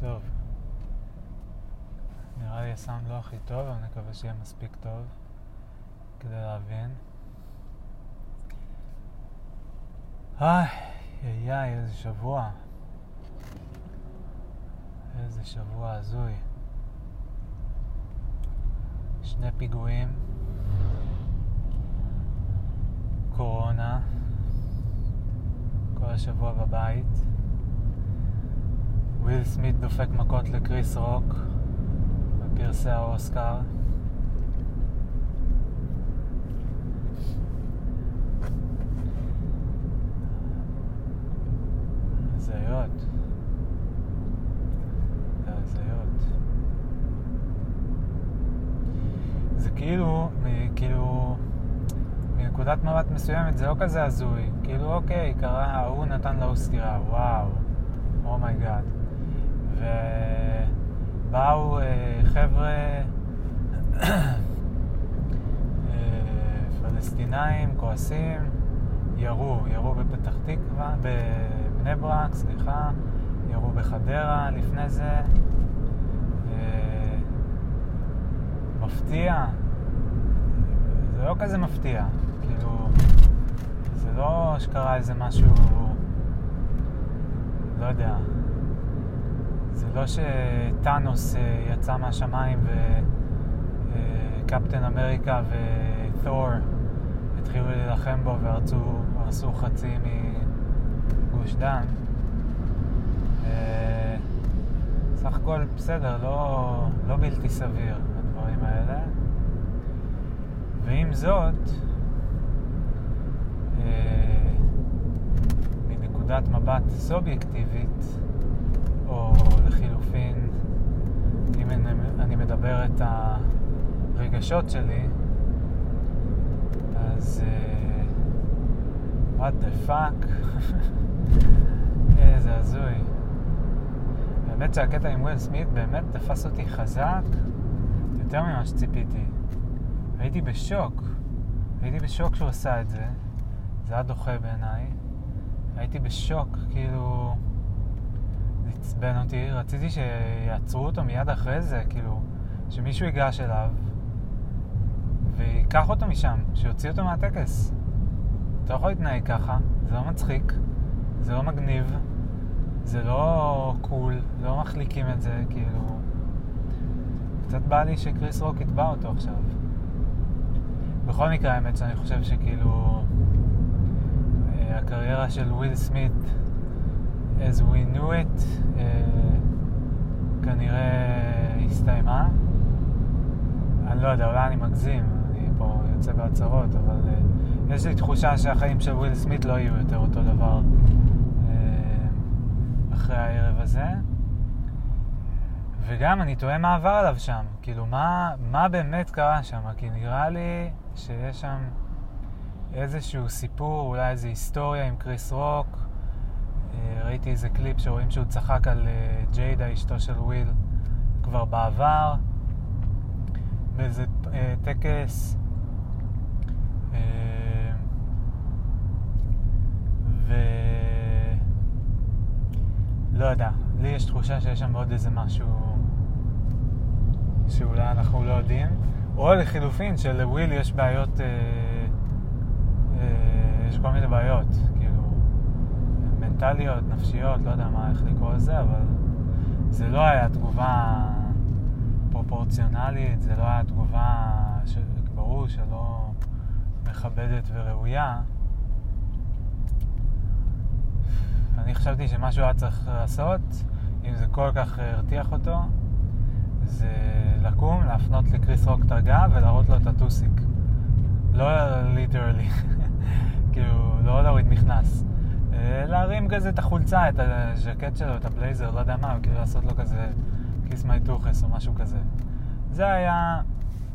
טוב. נראה לי הסאונד לא הכי טוב, אבל נקווה שיהיה מספיק טוב כדי להבין. איי, איי, איזה שבוע. איזה שבוע הזוי. שני פיגועים, קורונה, כל השבוע בבית. וויל סמית דופק מכות לקריס רוק בפרסי האוסקר. הזיות. זה הזיות. זה כאילו, כאילו, מנקודת מבט מסוימת זה לא כזה הזוי. כאילו, אוקיי, קרה, ההוא נתן להוא סטירה, וואו, oh my god. ובאו אה, חבר'ה אה, פלסטינאים כועסים, ירו, ירו בפתח תקווה, בבני ברק, סליחה, ירו בחדרה לפני זה. מפתיע, זה לא כזה מפתיע, כאילו, זה לא שקרה איזה משהו, לא יודע, זה לא שטאנוס אה, יצא מהשמיים וקפטן אמריקה ותור התחילו להילחם בו והרסו חצי מגוש דן. אה, סך הכל בסדר, לא, לא בלתי סביר הדברים האלה. ועם זאת, אה, מנקודת מבט סובייקטיבית, או לחילופין, אם אני, מדבר את הרגשות שלי, אז uh, what the fuck, איזה הזוי. האמת שהקטע עם וויל סמית באמת תפס אותי חזק יותר ממה שציפיתי. הייתי בשוק, הייתי בשוק שהוא עשה את זה, זה היה דוחה בעיניי. הייתי בשוק, כאילו... עצבן אותי, רציתי שיעצרו אותו מיד אחרי זה, כאילו, שמישהו ייגש אליו ויקח אותו משם, שיוציא אותו מהטקס. אתה לא יכול להתנהג ככה, זה לא מצחיק, זה לא מגניב, זה לא cool, לא מחליקים את זה, כאילו... קצת בא לי שקריס רוק יתבע אותו עכשיו. בכל מקרה, האמת שאני חושב שכאילו... אה, הקריירה של וויל סמית as we knew it, uh, כנראה הסתיימה. אני לא יודע, אולי אני מגזים, אני פה יוצא בהצהרות, אבל uh, יש לי תחושה שהחיים של וויל סמית לא יהיו יותר אותו דבר uh, אחרי הערב הזה. וגם אני תוהה מה עבר עליו שם, כאילו מה, מה באמת קרה שם, כי נראה לי שיש שם איזשהו סיפור, אולי איזו היסטוריה עם קריס רוק, ראיתי איזה קליפ שרואים שהוא צחק על ג'יידה, אשתו של וויל, כבר בעבר, באיזה טקס. ו... לא יודע, לי יש תחושה שיש שם עוד איזה משהו שאולי אנחנו לא יודעים. או לחילופין שלוויל יש בעיות, אה, אה, יש כל מיני בעיות, מנטליות, נפשיות, לא יודע מה, איך לקרוא לזה, אבל זה לא היה תגובה פרופורציונלית, זה לא היה תגובה, ש... ברור שלא מכבדת וראויה. אני חשבתי שמה שהוא היה צריך לעשות, אם זה כל כך הרתיח אותו, זה לקום, להפנות לקריס רוק את הגב ולהראות לו את הטוסיק. לא ליטרלי, כאילו, לא להוריד מכנס. להרים כזה את החולצה, את הז'קט שלו, את הבלייזר, לא יודע מה, כאילו לעשות לו כזה כיס מי טוחס או משהו כזה. זה היה,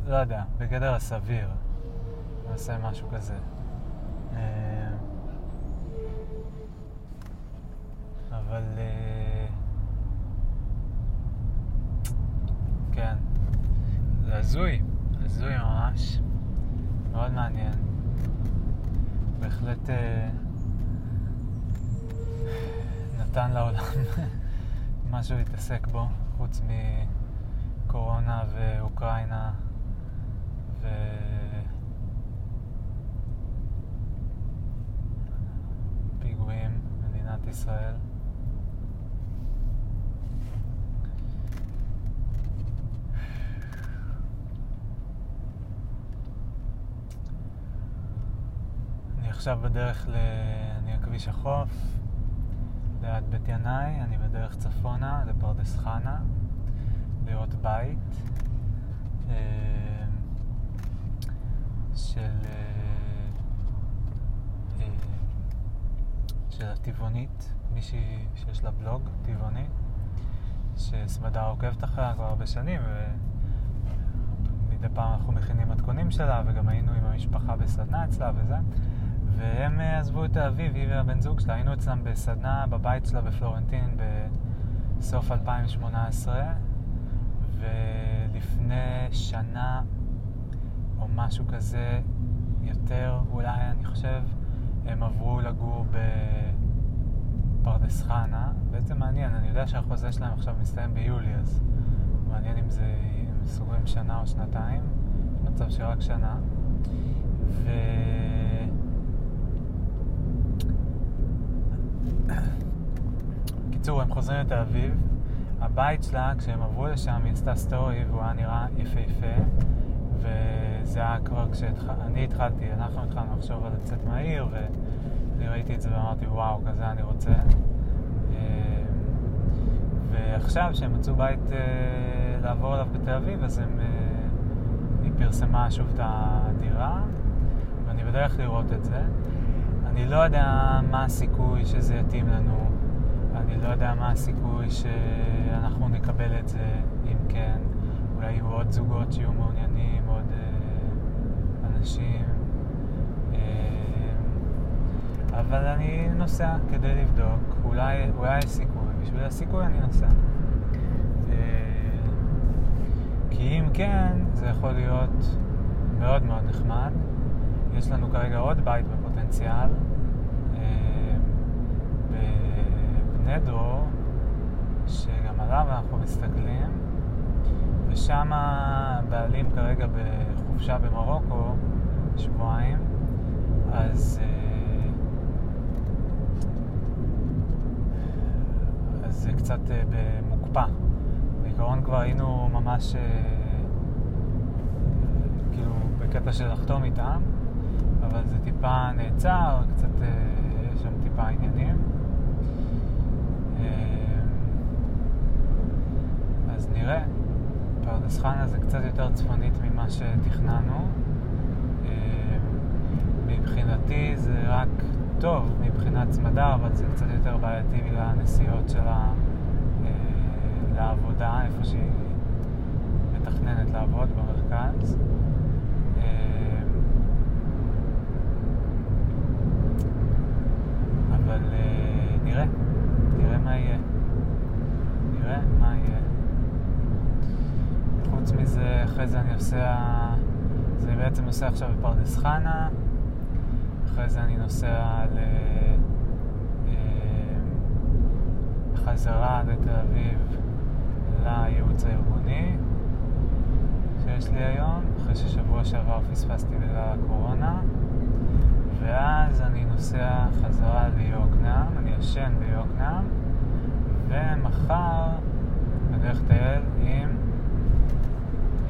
לא יודע, בגדר הסביר. נעשה משהו כזה. אבל... כן. זה הזוי, הזוי ממש. מאוד מעניין. בהחלט אה, נתן לעולם משהו להתעסק בו, חוץ מקורונה ואוקראינה ו... פיגועים במדינת ישראל. אני עכשיו בדרך ל... אני הכביש החוף, ליד בית ינאי, אני בדרך צפונה לפרדס חנה, לראות בית אה, של, אה, אה, של הטבעונית, מישהי שיש לה בלוג טבעוני, שסמדר עוקבת אחריה כבר הרבה שנים, ומדי פעם אנחנו מכינים מתכונים שלה, וגם היינו עם המשפחה בסדנה אצלה וזה. והם אה, עזבו את תל אביב, היא והבן זוג שלה. היינו אצלם בסדנה בבית שלה בפלורנטין בסוף 2018, ולפני שנה או משהו כזה, יותר אולי, אני חושב, הם עברו לגור בפרדס חנה. בעצם מעניין, אני יודע שהחוזה שלהם עכשיו מסתיים ביולי, אז מעניין אם זה, אם סוגרים שנה או שנתיים. מצב שרק שנה. ו... בקיצור, הם חוזרים לתל אביב. הבית שלה, כשהם עברו לשם, היא עשתה סטורי והוא היה נראה יפהפה. וזה היה כבר כשאני התחלתי, אנחנו התחלנו לחשוב על לצאת מהעיר, ואני ראיתי את זה ואמרתי, וואו, כזה אני רוצה. אמ, ועכשיו, כשהם מצאו בית אה, לעבור אליו בתל אביב, אז הם, אה, היא פרסמה שוב את הדירה, ואני בדרך לראות את זה. אני לא יודע מה הסיכוי שזה יתאים לנו. אני לא יודע מה הסיכוי שאנחנו נקבל את זה, אם כן. אולי יהיו עוד זוגות שיהיו מעוניינים, עוד אה, אנשים. אה, אבל אני נוסע כדי לבדוק, אולי, אולי יש סיכוי, בשביל הסיכוי אני נוסע. אה, כי אם כן, זה יכול להיות מאוד מאוד נחמד. יש לנו כרגע עוד בית בפוטנציאל, אה, בבני דרור, שגם עליו אנחנו מסתכלים, ושם הבעלים כרגע בחופשה במרוקו, שבועיים, אז... אה, זה קצת אה, במוקפא. בעיקרון כבר היינו ממש כאילו בקטע של לחתום איתם, אבל זה טיפה נעצר, קצת, אה, יש שם טיפה עניינים. אה, אז נראה. פרדס חנה זה קצת יותר צפונית ממה שתכננו. אה, מבחינתי זה רק טוב מבחינת צמדה, אבל זה קצת יותר בעייתי בגלל הנסיעות שלה לעבודה, איפה שהיא מתכננת לעבוד במרכז. אבל uh, נראה, נראה מה יהיה. נראה מה יהיה. חוץ מזה, אחרי זה אני נוסע, זה בעצם נוסע עכשיו בפרדס חנה, אחרי זה אני נוסע ל... אה, חזרה לתל אביב לייעוץ הארגוני שיש לי היום, אחרי ששבוע שעבר פספסתי בגלל הקורונה. ואז אני נוסע חזרה ליוקנעם, אני ישן ביוקנעם, ומחר אני הולך לטייל עם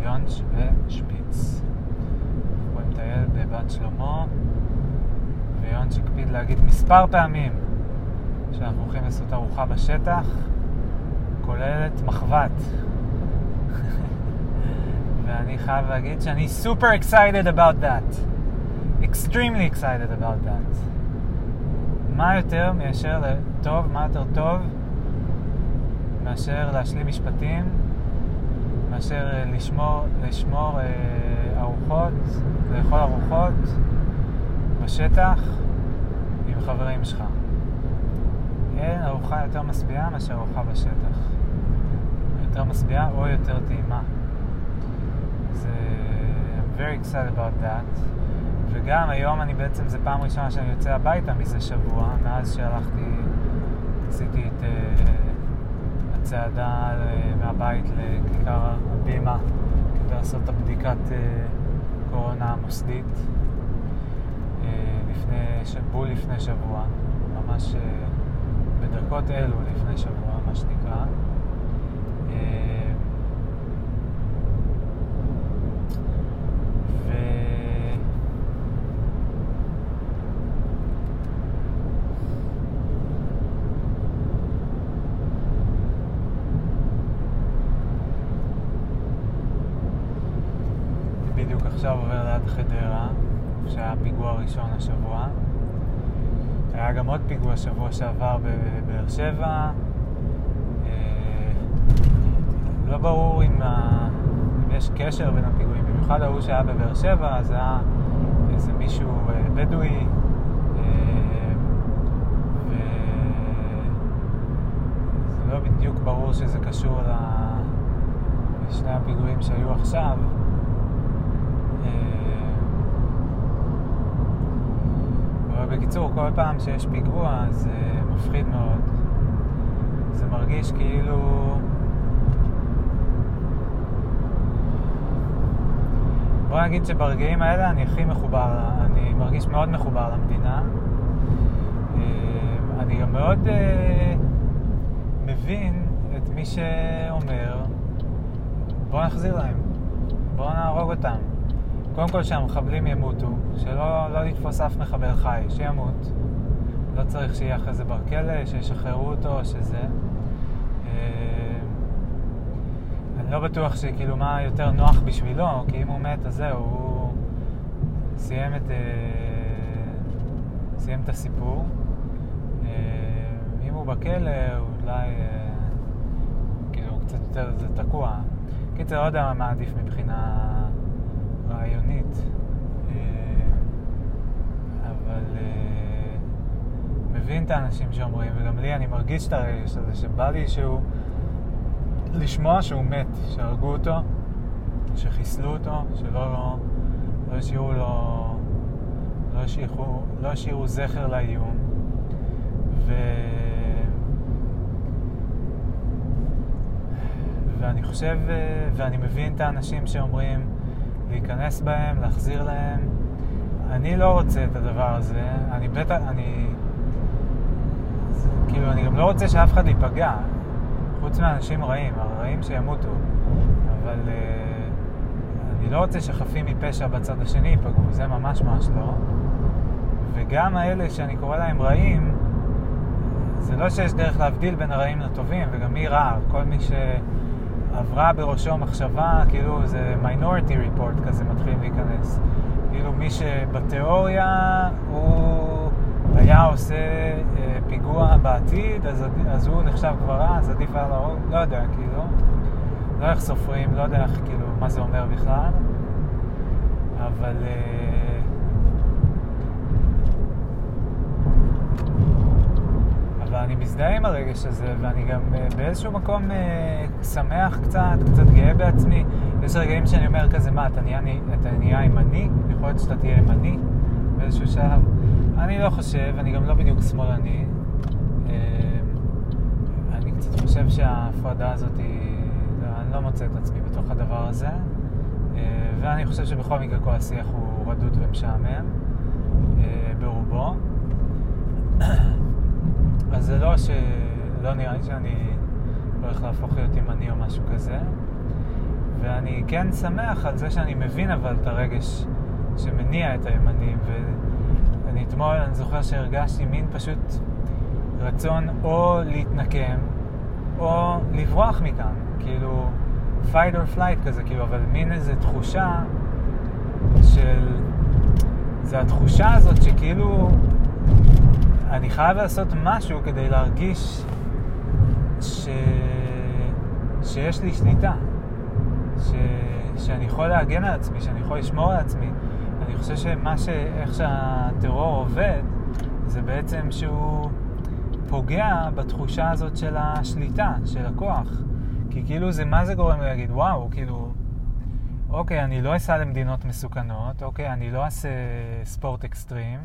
יונץ' ושפיץ. אנחנו מטייל בבת שלמה, ויונץ' הקפיד להגיד מספר פעמים שאנחנו הולכים לעשות ארוחה בשטח, כוללת מחבת. ואני חייב להגיד שאני סופר excited about that. Extremely excited about that. מה יותר מאשר טוב, מה יותר טוב מאשר להשלים משפטים, מאשר אה, לשמור, לשמור אה, ארוחות, לאכול ארוחות בשטח עם חברים שלך. אין ארוחה יותר משביעה מאשר ארוחה בשטח. יותר משביעה או יותר טעימה. זה... I'm very excited about that. וגם היום אני בעצם, זו פעם ראשונה שאני יוצא הביתה מזה שבוע, מאז שהלכתי, עשיתי את uh, הצוות צעדה אה, מהבית לכיכר הבימה כדי לעשות את הבדיקת אה, קורונה המוסדית לפני, בול לפני שבוע, ממש בדקות אלו לפני שבוע, מה שנקרא. עכשיו עובר ליד חדרה, שהיה פיגוע ראשון השבוע. היה גם עוד פיגוע שבוע שעבר בבאר שבע. אה, לא ברור אם, ה... אם יש קשר בין הפיגועים, במיוחד ההוא שהיה בבאר שבע, אז היה איזה מישהו אה, בדואי. אה, לא בדיוק ברור שזה קשור לשני הפיגועים שהיו עכשיו. אבל בקיצור, כל פעם שיש פיגוע זה מפחיד מאוד. זה מרגיש כאילו... בוא נגיד שברגעים האלה אני הכי מחובר, אני מרגיש מאוד מחובר למדינה. אה, אני גם מאוד אה, מבין את מי שאומר, בוא נחזיר להם, בוא נהרוג אותם. קודם כל שהמחבלים ימותו, שלא לא לתפוס אף מחבל חי, שימות. לא צריך שיהיה אחרי זה בכלא, שישחררו אותו, שזה. אה, אני לא בטוח שכאילו מה יותר נוח בשבילו, כי אם הוא מת אז זהו, הוא סיים את, אה, סיים את הסיפור. אה, אם הוא בכלא, אולי כאילו קצת יותר זה תקוע. קיצר, לא יודע מה עדיף מבחינה... רעיונית, אה, אבל אה, מבין את האנשים שאומרים, וגם לי אני מרגיש את הרגש הזה, שבא לי שהוא, לשמוע שהוא מת, שהרגו אותו, שחיסלו אותו, שלא לא השאירו לו, לא השאירו, לא השאירו זכר לאיום, ו... ואני חושב, אה, ואני מבין את האנשים שאומרים, להיכנס בהם, להחזיר להם. אני לא רוצה את הדבר הזה. אני בטח, אני... כאילו, אני גם לא רוצה שאף אחד ייפגע, חוץ מאנשים רעים, הרעים שימותו. אבל uh, אני לא רוצה שחפים מפשע בצד השני ייפגעו, זה ממש ממש לא. וגם האלה שאני קורא להם רעים, זה לא שיש דרך להבדיל בין הרעים לטובים, וגם מי רע, כל מי ש... עברה בראשו מחשבה, כאילו זה מיינורטי ריפורט כזה מתחיל להיכנס. כאילו מי שבתיאוריה הוא היה עושה אה, פיגוע בעתיד, אז, אז הוא נחשב כבר רע, אז עדיף היה להרוג, לא יודע, כאילו. לא איך סופרים, לא יודע איך, כאילו, מה זה אומר בכלל. אבל... אה, ואני מזדהה עם הרגש הזה, ואני גם uh, באיזשהו מקום uh, שמח קצת, קצת גאה בעצמי. יש רגעים שאני אומר כזה, מה, אתה נהיה, אתה נהיה ימני? יכול להיות שאתה תהיה ימני באיזשהו שלב. אני לא חושב, אני גם לא בדיוק שמאלני. Uh, אני קצת חושב שההפרדה הזאת, היא, אני לא מוצא את עצמי בתוך הדבר הזה. ואני חושב שבכל מקרה כל השיח הוא רדוד ומשעמם, uh, ברובו. אז זה לא ש... לא נראה לי שאני הולך להפוך להיות ימני או משהו כזה. ואני כן שמח על זה שאני מבין אבל את הרגש שמניע את הימנים. ואני אתמול, אני זוכר שהרגשתי מין פשוט רצון או להתנקם, או לברוח מכאן. כאילו, fight or flight כזה, כאילו, אבל מין איזו תחושה של... זה התחושה הזאת שכאילו אני חייב לעשות משהו כדי להרגיש ש... שיש לי שליטה, ש... שאני יכול להגן על עצמי, שאני יכול לשמור על עצמי. אני חושב שמה ש... איך שהטרור עובד, זה בעצם שהוא פוגע בתחושה הזאת של השליטה, של הכוח. כי כאילו זה, מה זה גורם לי להגיד, וואו, כאילו, אוקיי, אני לא אסע למדינות מסוכנות, אוקיי, אני לא אעשה ספורט אקסטרים,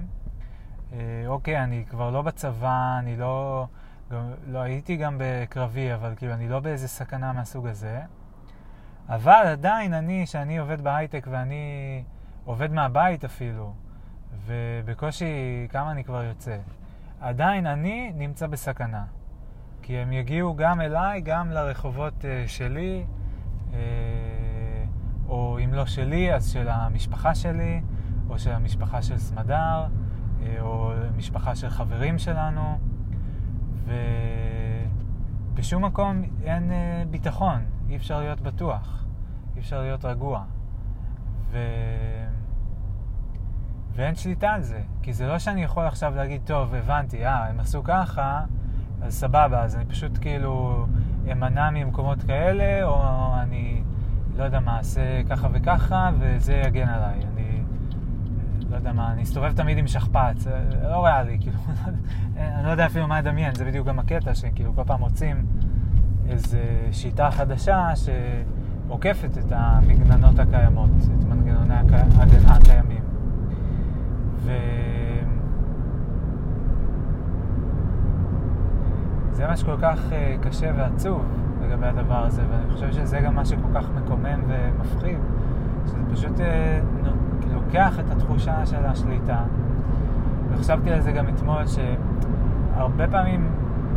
אוקיי, אני כבר לא בצבא, אני לא, גם, לא הייתי גם בקרבי, אבל כאילו אני לא באיזה סכנה מהסוג הזה. אבל עדיין אני, שאני עובד בהייטק ואני עובד מהבית אפילו, ובקושי כמה אני כבר יוצא, עדיין אני נמצא בסכנה. כי הם יגיעו גם אליי, גם לרחובות uh, שלי, uh, או אם לא שלי, אז של המשפחה שלי, או של המשפחה של סמדר, או משפחה של חברים שלנו, ובשום מקום אין uh, ביטחון, אי אפשר להיות בטוח, אי אפשר להיות רגוע. ו... ואין שליטה על זה, כי זה לא שאני יכול עכשיו להגיד, טוב, הבנתי, אה, הם עשו ככה, אז סבבה, אז אני פשוט כאילו אמנע ממקומות כאלה, או אני לא יודע מה, אעשה ככה וככה, וזה יגן עליי. לא יודע מה, אני אסתובב תמיד עם שכפ"ץ, לא ריאלי, כאילו, אני לא יודע אפילו מה לדמיין, זה בדיוק גם הקטע, שכאילו כל פעם מוצאים איזו שיטה חדשה שעוקפת את המגננות הקיימות, את מנגנוני ההגנה הקיימים. ו... זה מה שכל כך uh, קשה ועצוב לגבי הדבר הזה, ואני חושב שזה גם מה שכל כך מקומם ומפחיד, שזה פשוט uh, לוקח את התחושה של השליטה. וחשבתי על זה גם אתמול, שהרבה פעמים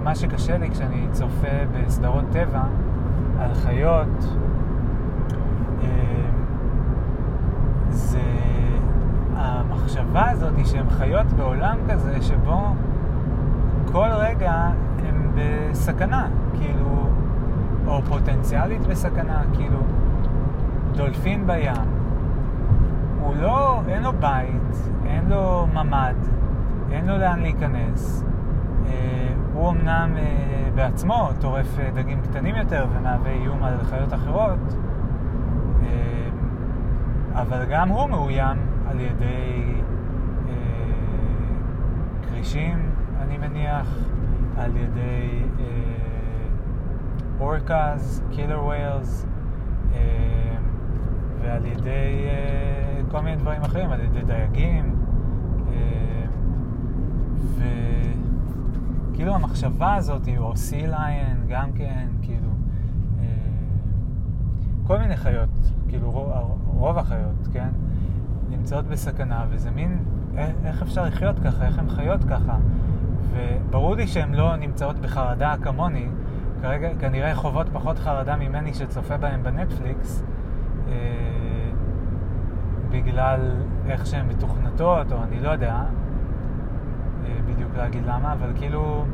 מה שקשה לי כשאני צופה בסדרות טבע על חיות, uh, זה המחשבה הזאת שהן חיות בעולם כזה שבו כל רגע בסכנה, כאילו, או פוטנציאלית בסכנה, כאילו, דולפין בים, אין לו בית, אין לו ממ"ד, אין לו לאן להיכנס. אה, הוא אמנם אה, בעצמו טורף אה, דגים קטנים יותר ומהווה איום על חיות אחרות, אבל גם הוא מאוים על ידי כרישים, אני מניח, על ידי orcas, killer whales, ועל ידי כל מיני דברים אחרים, על ידי דייגים. Uh, וכאילו המחשבה הזאת, או sea lion, גם כן, כאילו, uh, כל מיני חיות, כאילו רוב, החיות, כן, נמצאות בסכנה, וזה מין, איך אפשר לחיות ככה, איך הן חיות ככה. וברור לי שהן לא נמצאות בחרדה כמוני, כרגע כנראה חוות פחות חרדה ממני שצופה בהן בנטפליקס, אה, בגלל איך שהן מתוכנתות, או אני לא יודע אה, בדיוק להגיד למה, אבל כאילו,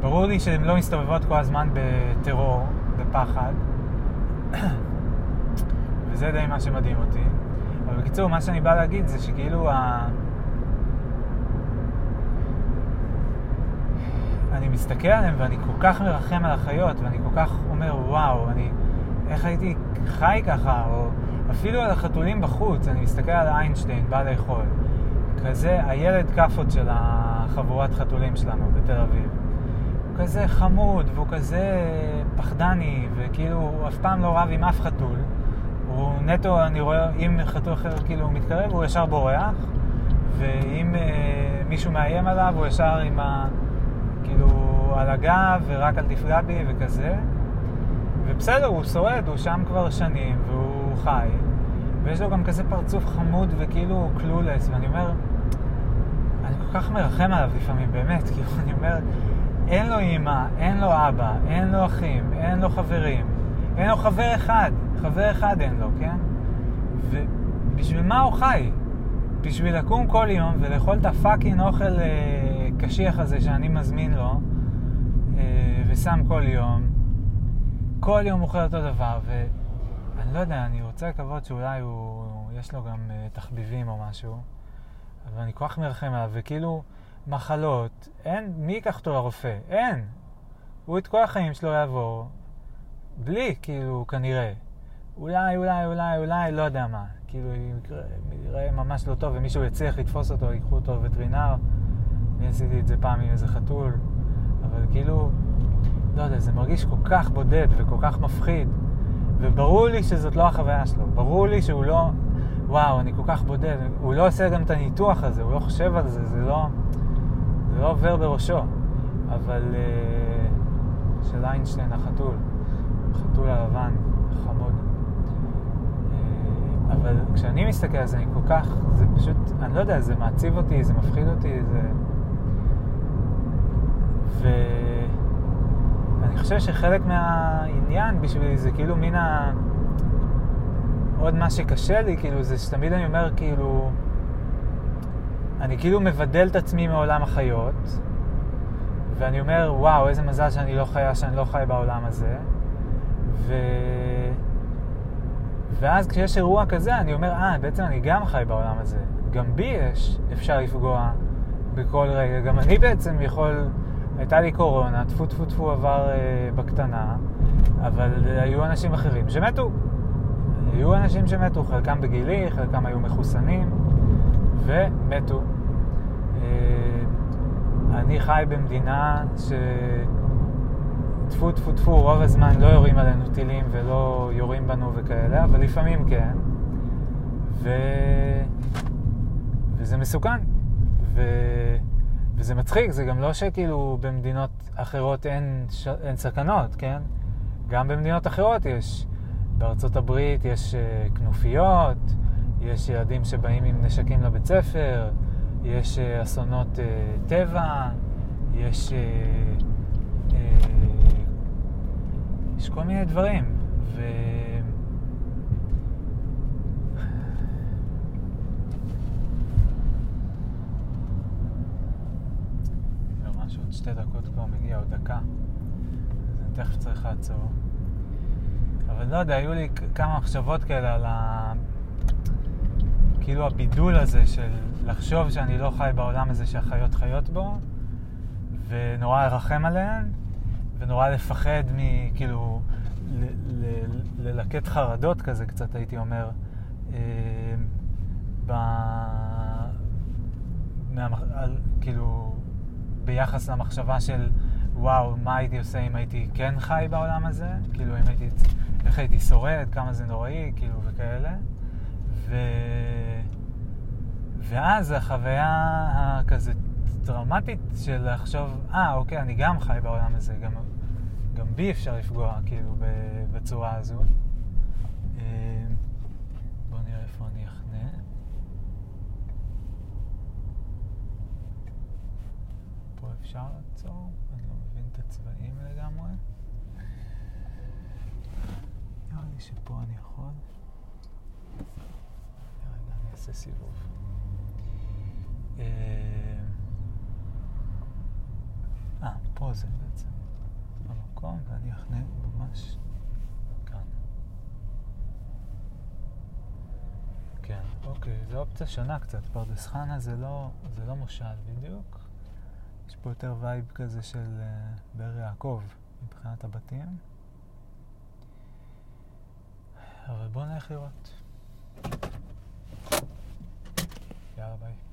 ברור לי שהן לא מסתובבות כל הזמן בטרור, בפחד, וזה די מה שמדהים אותי. אבל בקיצור, מה שאני בא להגיד זה שכאילו ה... אני מסתכל עליהם ואני כל כך מרחם על החיות, ואני כל כך אומר, וואו, אני, איך הייתי חי ככה, או אפילו על החתולים בחוץ, אני מסתכל על איינשטיין, בא לאכול. כזה הילד כאפות של החבורת חתולים שלנו בתל אביב. הוא כזה חמוד, והוא כזה פחדני, וכאילו הוא אף פעם לא רב עם אף חתול. הוא נטו, אני רואה, אם חתול אחר כאילו מתקרב, הוא ישר בורח, ואם אה, מישהו מאיים עליו, הוא ישר עם ה... כאילו על הגב ורק אל תפגע בי וכזה. ובסדר, הוא שורד, הוא שם כבר שנים והוא חי. ויש לו גם כזה פרצוף חמוד וכאילו קלולס, ואני אומר, אני כל כך מרחם עליו לפעמים, באמת, כאילו, אני אומר, אין לו אימא, אין לו אבא, אין לו אחים, אין לו חברים, אין לו חבר אחד, חבר אחד אין לו, כן? ובשביל מה הוא חי? בשביל לקום כל יום ולאכול את הפאקינג אוכל אה, קשיח הזה שאני מזמין לו, אה, ושם כל יום, כל יום אוכל אותו דבר, ואני לא יודע, אני רוצה לקוות שאולי הוא, יש לו גם אה, תחביבים או משהו, אבל אני כל כך מרחם עליו, וכאילו, מחלות, אין, מי ייקח אותו לרופא? אין. הוא את כל החיים שלו יעבור בלי, כאילו, כנראה. אולי, אולי, אולי, אולי, לא יודע מה. כאילו, ייראה ממש לא טוב, ומישהו יצליח לתפוס אותו, ייקחו אותו לווטרינר. אני עשיתי את זה פעם עם איזה חתול, אבל כאילו, לא יודע, זה מרגיש כל כך בודד וכל כך מפחיד, וברור לי שזאת לא החוויה שלו. ברור לי שהוא לא, וואו, אני כל כך בודד. הוא לא עושה גם את הניתוח הזה, הוא לא חושב על זה, זה לא, זה לא עובר בראשו. אבל uh, של איינשטיין החתול, החתול הלבן, חמוד. Uh, אבל כשאני מסתכל על זה, אני כל כך, זה פשוט, אני לא יודע, זה מעציב אותי, זה מפחיד אותי, זה... ואני חושב שחלק מהעניין בשבילי זה כאילו מן ה... עוד מה שקשה לי, כאילו, זה שתמיד אני אומר, כאילו, אני כאילו מבדל את עצמי מעולם החיות, ואני אומר, וואו, איזה מזל שאני לא חיה, שאני לא חי בעולם הזה. ו... ואז כשיש אירוע כזה, אני אומר, אה, בעצם אני גם חי בעולם הזה. גם בי יש, אפשר לפגוע בכל רגע. גם אני בעצם יכול, הייתה לי קורונה, טפו טפו טפו עבר אה, בקטנה, אבל היו אנשים אחרים שמתו. היו אנשים שמתו, חלקם בגילי, חלקם היו מחוסנים, ומתו. אה, אני חי במדינה ש... טפו טפו טפו, רוב הזמן לא יורים עלינו טילים ולא יורים בנו וכאלה, אבל לפעמים כן. ו... וזה מסוכן. ו... וזה מצחיק, זה גם לא שכאילו במדינות אחרות אין, ש... אין סכנות, כן? גם במדינות אחרות יש. בארצות הברית יש uh, כנופיות, יש ילדים שבאים עם נשקים לבית ספר, יש uh, אסונות uh, טבע, יש, uh, uh, יש כל מיני דברים. ו... ממש עוד שתי דקות כבר מגיע, עוד דקה. אז אני תכף צריך לעצור. אבל לא יודע, היו לי כמה מחשבות כאלה על ה... כאילו הבידול הזה של לחשוב שאני לא חי בעולם הזה שהחיות חיות בו, ונורא לרחם עליהן, ונורא לפחד מכאילו ללקט חרדות כזה קצת, הייתי אומר, אה, ב... מה... על, כאילו, ביחס למחשבה של וואו, מה הייתי עושה אם הייתי כן חי בעולם הזה? כאילו, אם הייתי... איך הייתי שורד, כמה זה נוראי, כאילו, וכאלה. ו... ואז החוויה הכזה טראומטית של לחשוב, אה, אוקיי, אני גם חי בעולם הזה, גם, גם בי אפשר לפגוע, כאילו, בצורה הזו. אה, בואו נראה איפה אני אחנה. פה אפשר לעצור? אני לא מבין את הצבעים לגמרי. נראה לי שפה אני יכול. רגע, אני אעשה סיבוב. אה, אה, פה זה בעצם המקום, ואני אחנה ממש כאן. כן, אוקיי, זו אופציה שונה קצת. פרדס חנה זה לא, זה לא מושל בדיוק. יש פה יותר vibe כזה של uh, באר יעקב מבחינת הבתים. אבל בואו נלך לראות. יאללה ביי.